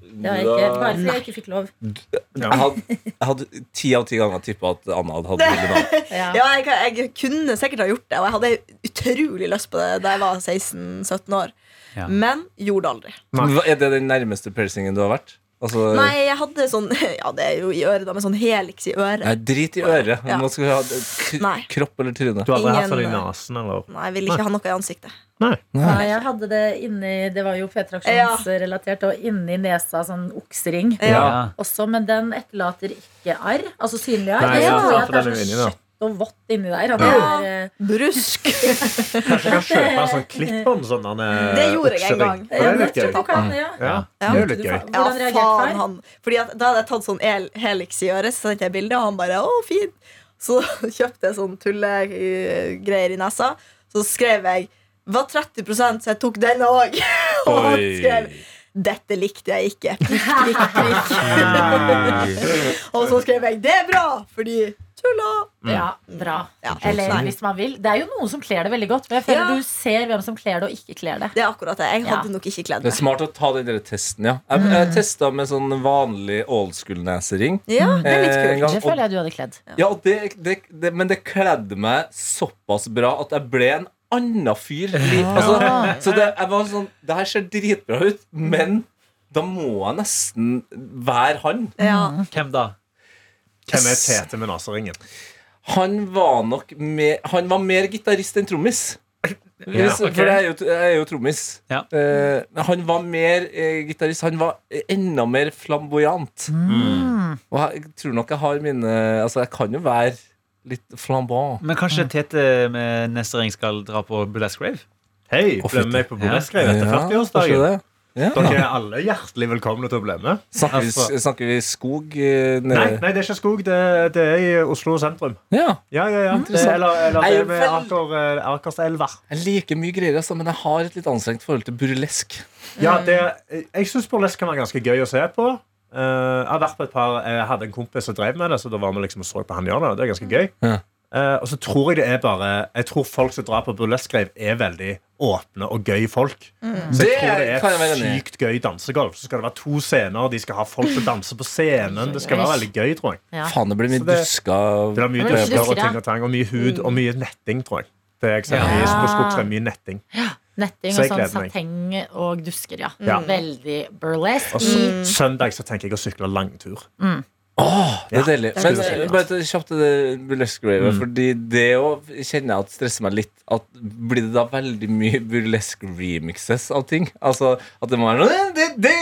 Det var ikke, bare fordi jeg ikke fikk lov. Ja. Jeg hadde, jeg hadde ti av ti ganger tippa at Anna hadde hatt hull i navlen. Ja. Ja, jeg, jeg kunne sikkert ha gjort det, og jeg hadde utrolig lyst på det da jeg var 16-17 år. Ja. Men gjorde det aldri. Nei. Er det den nærmeste piercingen du har vært? Altså, Nei, jeg hadde sånn Ja, det er jo i øret, da, med sånn helix i øret. Nei, drit i øret. Ja. Man skal ha k Nei. kropp eller tryne. Du har aldri hatt Ingen- sånn i nesen, eller? Nei, jeg ville ikke ha noe i ansiktet. Nei. Nei, jeg hadde det inni Det var jo P-traksjonsrelatert, og inni nesa sånn oksering. Ja. Ja. Også, men den etterlater ikke arr. Altså synlig arr. Nei, ja, for at det er den er kjøtt og vått inni der. At Ja. det er, eh, Brusk. Kanskje jeg kan kjøpe en sånn klipp om sånn han er Det gjorde jeg en gang. Det er litt gøy. tror du ja. Ja, Ja. det er litt gøy. Ja, faen han Fordi at Da hadde jeg tatt sånn el helix i øret, så sendte jeg bilde, og han bare 'Å, fint'. Så kjøpte jeg sånn tullegreier i nesa. Så skrev jeg 'Var 30% så jeg tok den òg'. Og han skrev 'Dette likte jeg ikke'. Prikk, prikk, prikk. og så skrev jeg 'Det er bra', fordi tulla. Ja, bra. Ja, Eller nei. hvis man vil. Det er jo noen som kler det veldig godt, men jeg føler Ja. du ser hvem som kler det og ikke kler det. Det er akkurat det. Jeg hadde Ja. nok ikke kledd Det er smart å ta den der testen, ja. Jeg, jeg testa med sånn vanlig old school-nesering. Ja, det er Eh, litt kult. gang, Det føler jeg du hadde kledd. Ja, det, det, det, men det kledde meg såpass bra at jeg ble en annen fyr. Altså, så det, jeg var sånn Det her ser dritbra ut, men da må jeg nesten være han. Ja. Hvem da? Hvem er Tete med neseringen? Han var nok mer Han var mer gitarist enn trommis. Ja, okay. For jeg er jo, jeg er jo trommis. Ja. Uh, men han var mer uh, gitarist. Han var enda mer flamboyant. Og jeg tror nok jeg har mine Altså, jeg kan jo være litt flambant. Men kanskje Tete med neste ring skal dra på burlesk rave? Hei, med meg på Ja, burlesk-greie etter 40-årsdagen. Det. Ja. Dere er alle hjertelig velkomne til å bli med. Snakker vi, Altså- snakker vi skog eh, Nei, nei, det er ikke skog. Det, det er i Oslo sentrum. Ja. Ja, ja, ja. Det, eller eller det er ved vel- Aker, eh, Akerselva. Jeg liker mye greier, altså, men jeg har et litt anstrengt forhold til burlesk. Ja, det, jeg syns burlesk kan være ganske gøy å se på. Eh, jeg har vært på et par Jeg hadde en kompis som drev med det, så da var vi liksom og så på han gjøre det. Det er ganske gøy. Ja. Eh, og så tror jeg det er bare Jeg tror folk som drar på burlesk-grev, er veldig åpne og gøy folk. Så Det jeg tror det er et sykt gøy dansegolf. Så skal det være to scener, de skal ha folk som danser på scenen. Det skal være veldig gøy, tror jeg. Ja. Faen, det blir mye Så det- duska Det er mye dusker og ting og tang, og mye hud og mye netting, tror jeg. Det er ser Ja. mye på Skogs er mye netting. Netting og sånn sateng og dusker, ja. Mm. Veldig burlesk. Og så, søndag så tenker jeg å sykle langtur. Åh, det er Ja. deilig. Det er Men eh, bare kjapt til det burlesque ravet. Mm. Fordi det òg kjenner jeg at stresser meg litt. At Blir det da veldig mye burlesque remixes av ting? Altså at det må være noe det, det,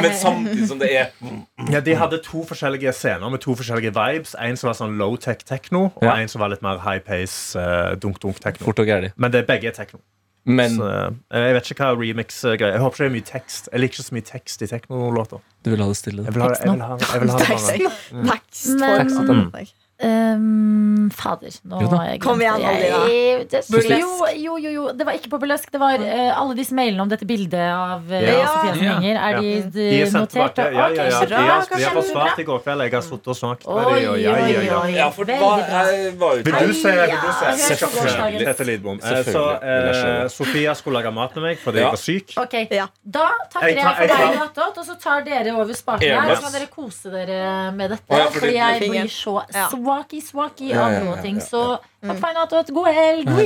Men samtidig som det er Ja, De hadde to forskjellige scener med to forskjellige vibes. En som var sånn low-tech techno, og Ja. en som var litt mer high-pace uh, dunk-dunk-techno. og gærent. Men det, er begge er techno. Men Så, eh, jeg vet ikke hva remix-greier Jeg håper ikke det er mye tekst. Jeg liker ikke så mye tekst i teknolåter. du vil ha det stille? Jeg vil ha det, jeg vil ha, jeg vil ha det bare Tekst for annet. Um, fader, nå Jo har jeg Kom igjen, det. Jeg- Burlesk. Jo, jo, jo, jo. Det var ikke på burlesk. Det var uh, alle disse mailene om dette bildet av uh, Ja. Sofia som henger. Er de, de, De er notert? Ja, ja, ja. Ok, De har, de har fått svart i går kveld. Jeg har sittet og snakket med dem. ja, ja, ja. Ja, for hva, jeg var jo Vil du se? Vil du Ja, se? Tete Lidbom. Eh, Selvfølgelig Så. Sofia skulle lage mat med meg fordi jeg var syk. Ok, Da takker Jeg for deg, nattåt, og så tar dere over spaken her. Så kan dere kose dere med dette. Fordi- jeg blir så Ja. Swaki-swaki Ja, av ja, noe ja, ting. ja, Så takk for meg i nattåt. God helg! Ha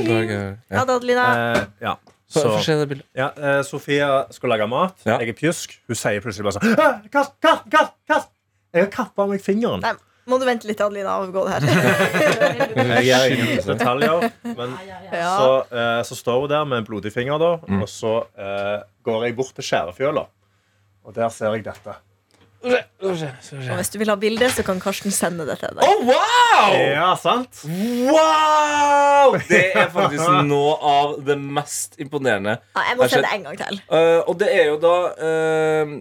Ja. Adelina. Eh, ja. Så, det ja, eh, Sofia skulle lage mat. Ja. Jeg er pjusk. Hun sier plutselig bare sånn «Ah, Kast, kast, kast! kast Jeg har kappa meg fingeren. Nei, må du vente litt, Adelina, Avgår det her. Jeg ingen detaljer. Men Ja. så, eh, så står hun der med en blodig finger, da, og så eh, går jeg bort til skjærefjøla. Og der ser jeg dette. Og hvis du vil ha bilde, så kan Karsten sende det til deg. Oh, wow! Ja, sant? Wow! Det er faktisk noe av det mest imponerende. Ja, jeg må se det en gang til. Uh, og det er jo da uh,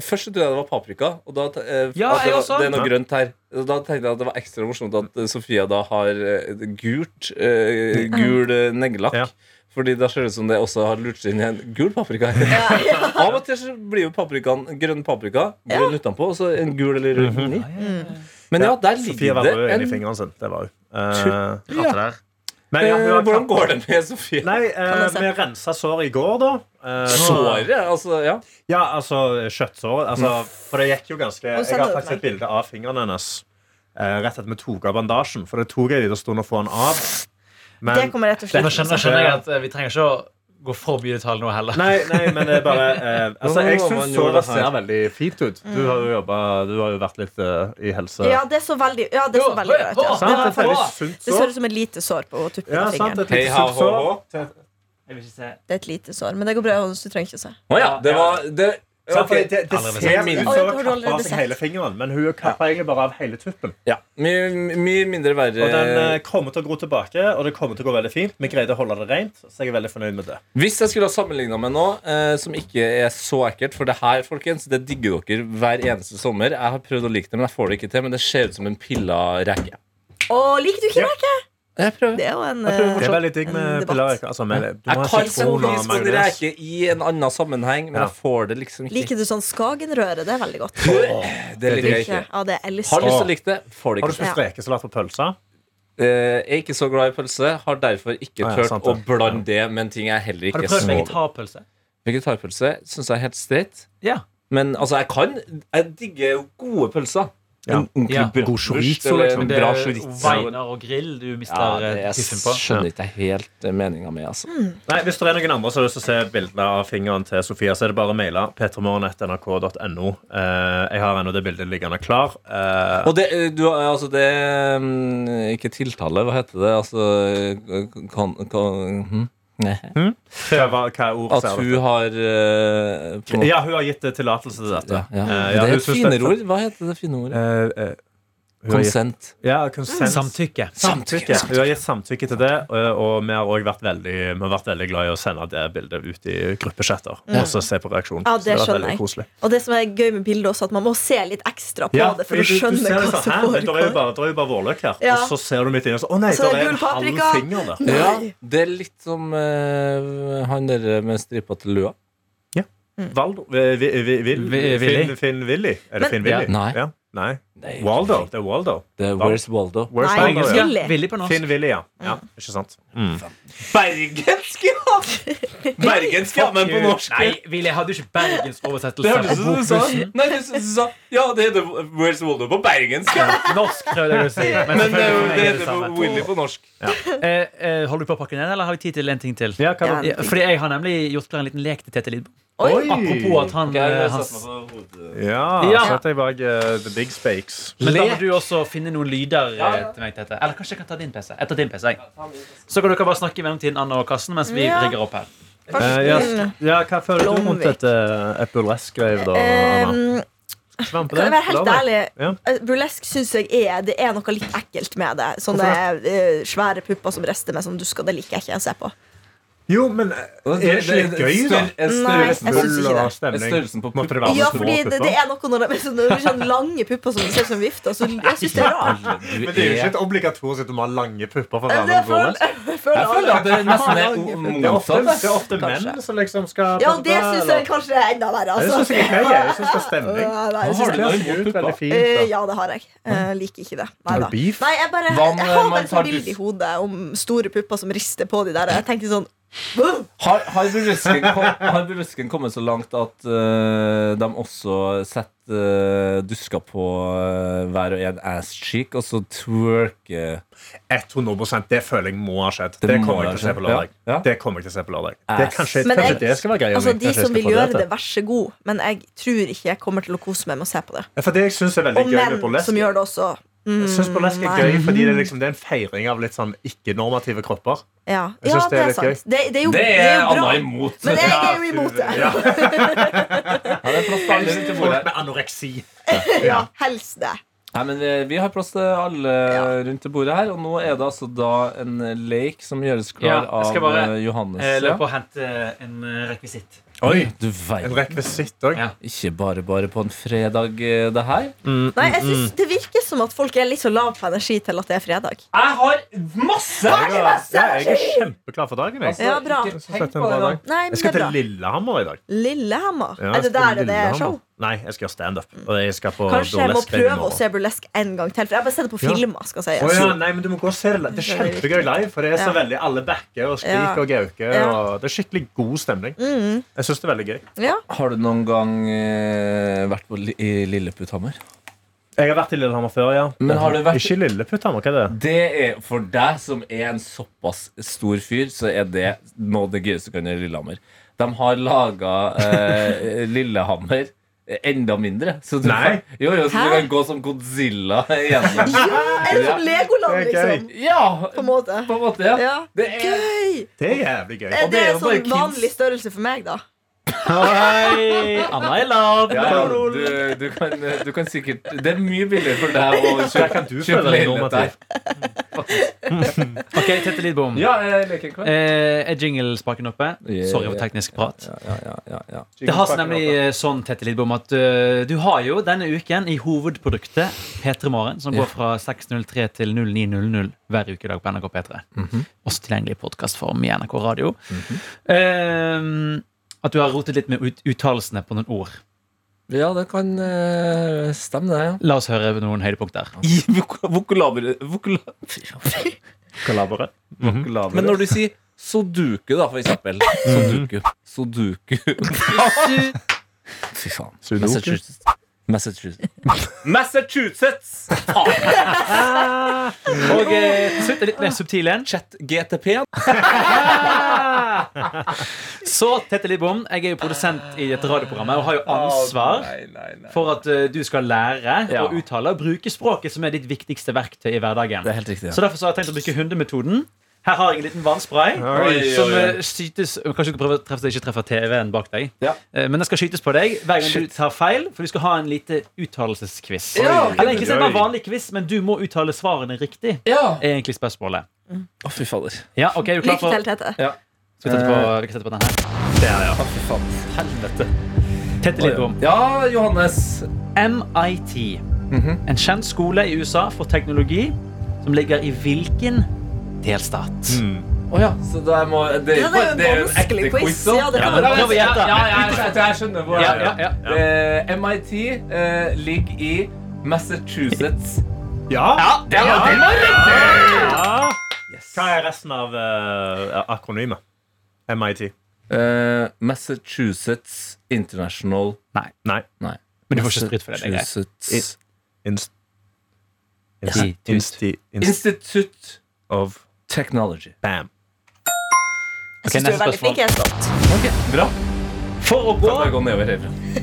Først trodde jeg det var paprika. Og da, uh, Ja, det, jeg var, også. det er noe grønt her. Og da tenkte jeg at det var ekstra morsomt at Sofia da har gult eh, gul neglelakk. Ja. Fordi da ser det ut som det også har lurt seg inn i en gul paprika. Av og til så blir jo paprikaen grønn paprika, grønn utenpå, og så en gul eller rød inni. Men ja, der ligger var det en sin. Det var hun. Uh, ja. men ja, Eh, Hvordan går det med Sofie? Nei, eh, jeg vi rensa såret i går, da. Eh, Såret? Altså, ja. Ja, altså kjøttsåret. Altså, for det gikk jo ganske Jeg har faktisk et bilde av fingrene hennes eh, rett etter vi tok av bandasjen. For det tok en liten stund å få den av. Men, Det kommer rett og Nå skjønner, skjønner jeg at eh, vi trenger ikke å gå for mye detalj nå heller. Nei, nei, men det er bare eh, Altså, Jeg syns såret det ser veldig fint ut. Du har jo jobbet, Du har jo vært litt uh, i helse. Ja, det så veldig, ja, det så veldig bra ut. Ja. Det sunt Det ser ut som et lite sår på tuppen av fingeren. Hei, ha, ikke se Det er et lite sår, men det går bra. Du trenger ikke å se. Å ja, det var det, Sant, for det, det, det ser ut som har hun allerede av seg hele fingeren, men hun kapper egentlig bare av hele tuppen. Ja, Mye, mye mindre verre. Og den eh, kommer til å gro tilbake, og det kommer til å gå veldig fint. Vi greide å holde det rent, så jeg er veldig fornøyd med det. Hvis jeg skulle ha sammenligna med noe eh, som ikke er så ekkelt For det her, folkens, det digger dere hver eneste sommer. Jeg har prøvd å like det, men jeg får det ikke til. Men det ser ut som en pilla reke. Å, liker du ikke Ja. reke? Jeg prøver. Det er jo en Det er eh, veldig digg med debatt. Altså, med, du Jeg ha kan sitron og spise en majones. reke i en annen sammenheng, men Ja. jeg får det liksom ikke. Liker du sånn Skagenrøre? Det er veldig godt. Det liker jeg ikke. Ja, det Har elsker lyst til å like det, får det Har du ikke. spist rekesalat på pølse? Eh, jeg er ikke så glad i pølse. Har derfor ikke Ah, ja, turt sant å det. blande det med en ting jeg heller Har ikke du er prøvd så vegetarpølse? Vegetarpølse syns jeg er helt streit. Ja. Men altså, jeg kan Jeg digger jo gode pølser. Ja. En ordentlig Ja. bratwurst God chorizo, liksom. det er. Weiner og grill du mister Ja, eh, det på. skjønner ikke helt meninga med, altså. Nei, Hvis det er noen andre som har lyst til å se bildene av fingeren til Sofia, så er det bare å maile p3morgen.nrk.no. Eh, jeg har ennå det bildet liggende klar. Eh, Og det, eh, du, altså det er Ikke tiltale, hva heter det? Altså eh, kan, kan, hm? Nei. hva, hva hva ord At hun du? har uh, Ja, hun har gitt tillatelse til dette. ja, ja. Eh, Det er et finere ord. Hva heter det fine ordet? Eh, eh, Konsent. ja, consent. Samtykke. Samtykke. Hun har gitt samtykke til det, og, vi har også vært veldig, har vært veldig glad i å sende det bildet ut i gruppechatter. Og så se på reaksjonen. Ja, Så det skjønner jeg. koselig. Og det som er gøy med bildet også, at man må se litt ekstra på det for å skjønne ser hva liksom, som foregår. Det er jo bare, er jo bare vårløk her. Ja. Og så ser du midt inni og så Å nei, Så det er er en halv finger der. Ja, det er litt som uh, han der med stripa til lua. Valdo vi, vi, vi, vi, Vi- Willy. Finn, Finn Willy. Er det Finn Willy? Ja. Nei. Ja. Nei. Nei, Waldo. Det er Waldo. Det er Where's Waldo? Where's Nei, Waldo? Ja. ja. Willy. Willy på norsk. Finn Willy, ja. ja. Ikke sant? Mm. Bergensk, ja! Bergensk, ja, men på norsk. Nei, Willy, jeg hadde jo ikke bergensk Det oversettelse hørtes på ut som du sa. Nei, du sa Ja, det heter Where's Waldo på bergensk. Ja. Norsk, prøvde jeg å si. Men, Men det, det er heter. Willy på norsk. Eh, eh, holder du på å pakke ned, eller har vi tid til en ting til? Ja, hva? Ja, fordi jeg har nemlig gjort klar en liten lek til Tete Lidbom. Oi! Apropos at han okay, eh, har hans. Ja, Ja. Sett deg bak eh, The Big Spakes. Men da må du også finne noen lyder eh, til meg, Tete. Eller kanskje jeg kan ta din PC. Etter din PC. jeg. Så kan dere bare snakke i mellomtiden, Anne og Kassen, mens vi Ja. rigger opp her. Eh, ja, ja, hva føler du mot dette eh, burlesk-grevet, da? Anna? Svamp på kan jeg være helt ærlig? Ja. Burlesk syns jeg er Det er noe litt ekkelt med det. Sånne svære pupper som rister med sånn dusker. Det liker jeg ikke å se på. Jo, men det er det ikke litt gøy, da? Størr- en Nei, det. Størrelsen på det Ja, fordi det, det er noe når det, sånn, når det blir sånn lange pupper som ser ut som vifter. Så jeg syns det er rart. Men det er jo ikke er et obligatorisk at du må ha lange pupper for å Det er føler, jeg føler at det nesten er Det er motsatt. det er ofte menn som liksom skal Ja, det syns jeg kanskje er enda verre. Det Altså. syns jeg ikke jeg. Jeg syns det er stemning. Øh, Har du det- noe imot pupper? fint. Eh, ja, det har jeg. Eh, liker ikke det. Nei da. Nei, jeg, bare, jeg har bare et tar bilde i hodet om store pupper som rister på de der. Jeg tenker sånn! Har, har, burlesken, kom, har burlesken kommet så langt at uh, de også setter uh, dusker på uh, hver og en ass cheek, og så twerker 100% Det føler jeg må ha skjedd. Det Det kommer jeg til å se på lørdag. Ja. Ja. Det kommer jeg til å se på lørdag. Det, kanskje Men kanskje jeg- det skal være greia Altså, mi. De som vil gjøre det, vær så god. Men jeg tror ikke jeg kommer til å kose meg med å se på det. Ja, For det jeg syns er veldig Og menn som gjør det også. Mm, Jeg synes burlesk er nei. gøy fordi det er, liksom, det er en feiring av litt sånn ikke-normative kropper. Ja, ja det er sant. Det, det er jo, Det er er jo bra. Anna imot. Men jeg er jo imot det. Ja, Ja, det er plass til Folk med anoreksi. Ja, helst det. Nei, men vi, vi har plass til alle rundt det bordet her, og nå er det altså da en leik som gjøres klar Ja, jeg skal bare, løpe Johannes. Jeg og hente en eh, rekvisitt. Oi, Du en rekvisitt òg. Ja. Ikke bare bare på en fredag, eh, det her. Nei, jeg synes Det virker som at folk er litt så lav på energi til at det er fredag. Jeg har masse! energi! jeg er kjempeklar for dagen. Jeg. Ja, bra. Jeg bra dag. Nei, Jeg skal til. Lillehammer i dag. Lillehammer. Ja, er det der det er show? Nei, jeg skal gjøre standup. Jeg Kanskje jeg må prøve å se burlesk en gang til. For jeg har bare sett det på Ja. filmer. skal si. oh, ja, nei, men du må gå og se det. Det er kjempegøy live. For det er så Ja. veldig Alle backer og skriker Ja. og gauker. Ja. Og det er skikkelig god stemning. Mm, Jeg syns det er veldig gøy. ja. Har du noen gang eh, vært på, Li- i Lilleputthammer? Jeg har vært i Lillehammer før, ja. Men har du vært- Ikke i Lilleputthammer, hva er det? Det er For deg som er en såpass stor fyr, så er det noe av det gøyeste du kan gjøre i Lillehammer. De har laga eh, Lillehammer enda mindre. Så du Nei. Kan, jo, jo, så du kan gå som Godzilla gjennom. ja, er som Legoland, liksom? Ja, På en måte. på en måte. Ja. Ja. Det er Gøy! Det er jævlig gøy. Og det det er sånn kids. vanlig størrelse for meg, da? Hei, Anna i lav. ja, du, du, kan, du kan sikkert Det er mye billigere for deg å kjøpe, kan du kjøpe leilighet der. Ok, Tette Lidbom. Ja, jeg klar. Eh, er jinglespaken oppe? Sorry for teknisk prat. Ja, ja, ja, ja, ja. Det har seg nemlig eh, sånn, Tette Lidbom, at uh, du har jo denne uken i hovedproduktet P3 Morgen, som går fra 6.03 til 09.00 hver ukedag på NRK P3. Mhm. Også tilgjengelig i podkastform i NRK Radio. Eh, at du har rotet litt med ut uttalelsene på noen ord. ja, det kan uh, stemme, det. ja La oss høre noen høydepunkter. I Vokalabere. Kalabere. vokulaber. Men når du sier Soduku, da, for eksempel. Soduku. Soduku. Fy faen. Sudoku. Massachusetts. Massachusetts. Og eh, til slutt litt mer subtil en. Chat GTP. Så, Tete Lidbom, jeg er jo produsent i dette radioprogrammet og har jo ansvar Nei, nei, nei. for at eh, du skal lære Ja. å uttale og bruke språket, som er ditt viktigste verktøy i hverdagen. Det er helt riktig. Så derfor så har jeg tenkt å bruke hundemetoden. Her har jeg en liten vannspray Oi, som oi, oi. eh, skytes Kanskje du kan prøve å treffe ikke treffer TV-en bak deg. Ja. Eh, Men den skal skytes på deg hver gang du tar feil, for du skal ha en lite uttalelsesquiz. Ja, Eller egentlig er bare vanlig quiz, men du må uttale svarene riktig. Ja. Er egentlig spørsmålet. Å, fy fader. Ja, ok, er du klar Lykke til, Tete. Ja. Skal vi sette på, vi kan sette på den her? Der, ja. Å, fy faen. Helvete. Tette Lidbom. Ja, Johannes. MIT. Mhm. En kjent skole i USA for teknologi som ligger i hvilken delstat? Å ja, så da må Det, Ja, det er jo en det er jo en vanskelig ekte quiz. quiz. Ja, det Ja, kan gjette. Ja, ja, jeg, skjønner- jeg skjønner hvor Ja, jeg ja, ja. Eh, MIT uh, ligger i Massachusetts. Ja. Ja, det var det var riktig! ja. Yes. Hva er resten av uh, akronymet? MIT. Uh, Massachusetts International Nei, Nei. Nei. men du får ikke skryt for det. Massachusetts Inst Institute. Insti inst Institute of Technology. Bam. Jeg Ok, syns du er veldig flink. Jeg er stolt. Okay, Bra. For å, gå,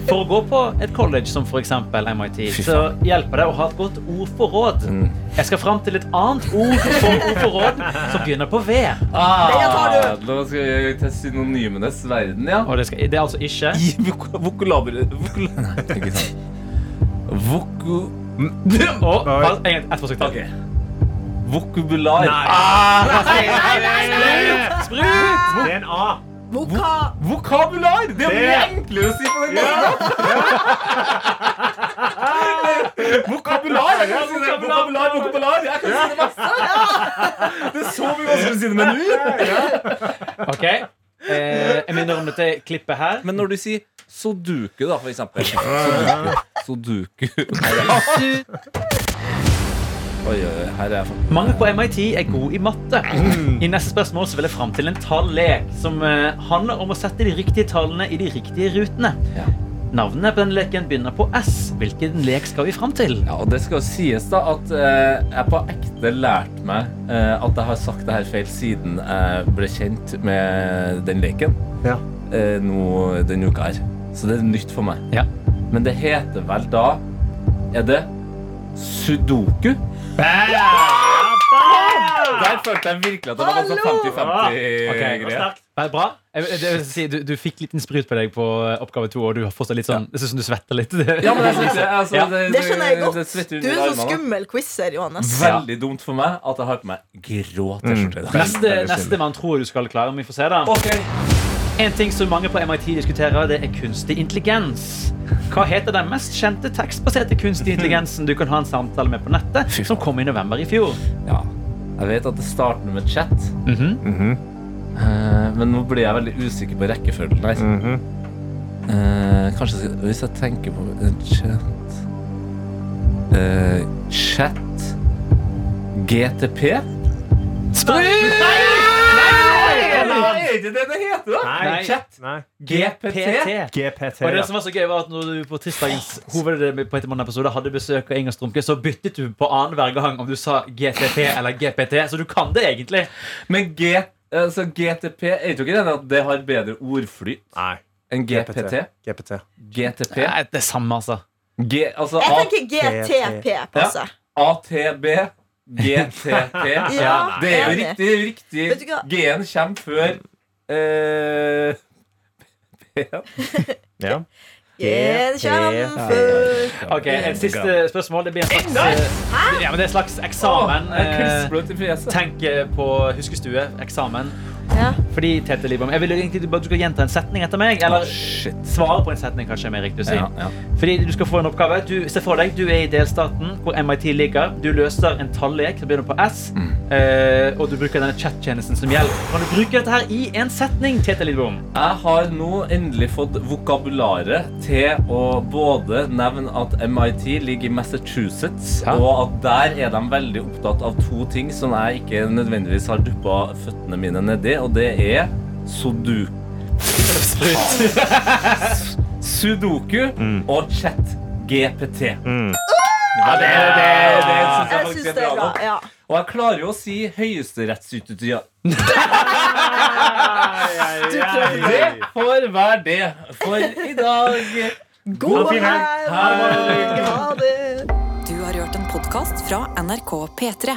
for å gå på et college som f.eks. MIT, så hjelper det å ha et godt ordforråd. Mm. Jeg skal fram til et annet ord for ordforråd som begynner på V. Nå skal vi til synonymenes verden, ja. Og det, skal, det er altså ikke I vok vokulaber... Vokula Nei, ikke sant. Voku... Og, ett forsøk til. Ok. nei, Sprut! Det er en A. Voka... Vokabular! Det er mye enklere å si på den måten. Vokabular! Jeg kan si det. Vokabular, vokabular. Jeg kan si det masse. Det er så mye vanskeligere å si det med nå. Ok, eh, Jeg minner om dette klippet her. Men når du sier Soduku, da, for eksempel. Soduku. Soduku. Oi, oi, her er jeg for... Mange på MIT er gode i matte. I neste spørsmål så vil jeg fram til en tallek som eh, handler om å sette de riktige tallene i de riktige rutene. Ja. Navnet på denne leken begynner på S. Hvilken lek skal vi fram til? Ja, og det skal sies da at eh, jeg på ekte lærte meg eh, at jeg har sagt det her feil siden jeg ble kjent med den leken Ja. eh, nå denne uka her. Så det er nytt for meg. Ja. Men det heter vel da Er det sudoku? Der følte jeg virkelig at det var noe sånn 50-50-greier. Vel, Bra. Jeg, det vil si, du, du fikk litt en sprut på deg på oppgave to, og du har fortsatt litt sånn Det ser ut som du svetter litt. Ja, men jeg synes det, altså, Ja. det, Det skjønner jeg godt. Du er en så skummel quizer, Johannes. Veldig dumt for meg at jeg har på meg grå T-skjorte. Mm. Neste, neste man tror du skal klare, om vi får se, det. Ok. En ting som mange på MIT diskuterer, det er kunstig intelligens. Hva heter den mest kjente tekstbaserte kunstig intelligensen du kan ha en samtale med på nettet, som kom i november i fjor? Ja. Jeg vet at det starter med chat, Mhm. eh, men nå blir jeg veldig usikker på rekkefølgen her. -hmm. uh, kanskje hvis jeg tenker på chat uh, Chat GTP? Nei, er ikke det det heter, da? Nei. Chat Nei. GPT. GPT. Og det som var så gøy var at når du på tirsdagens hoved på episode hadde besøk av Inger Strumke, så byttet du på annenhver gang om du sa GTP eller GPT, så du kan det egentlig. Men G, altså GTP Er ikke det at det har bedre ordflyt enn GPT? GPT. GTP? Nei, det er samme, altså. G, altså Jeg A, tenker GTP passer. ATB, GTP. Ja, Det er jo riktig. riktig. G-en kommer før eh, P-en. Ja. En kjempe Ok, Et siste spørsmål. Det blir en slags eh, Ja, men det er en slags eksamen. Eh. Tenk eh, på huskestue. Eksamen. Ja. Fordi Tete Lidbom Jeg vil egentlig bare at du skal gjenta en setning etter meg. Eller oh, svare på en setning, kanskje er mer riktig å si. Ja, ja. Fordi du skal få en oppgave. Du, se for deg, du er i delstaten hvor MIT ligger. Du løser en tallek som begynner på S, Mm. eh, og du bruker denne chattjenesten som hjelp. Kan du bruke dette her i en setning, Tete Lidbom? Jeg har nå endelig fått vokabularet til å både nevne at MIT ligger i Massachusetts, Ja. og at der er de veldig opptatt av to ting som jeg ikke nødvendigvis har duppa føttene mine nedi, og det er Sudoku. Sudoku og chat-GPT. Mm. Ja, det, det, det, det syns jeg Jeg er det er bra. Ja. Og jeg klarer jo å si høyesterettsutøver. Det får være det for i dag. God helg! Ha det! Du har hørt en podkast fra NRK P3.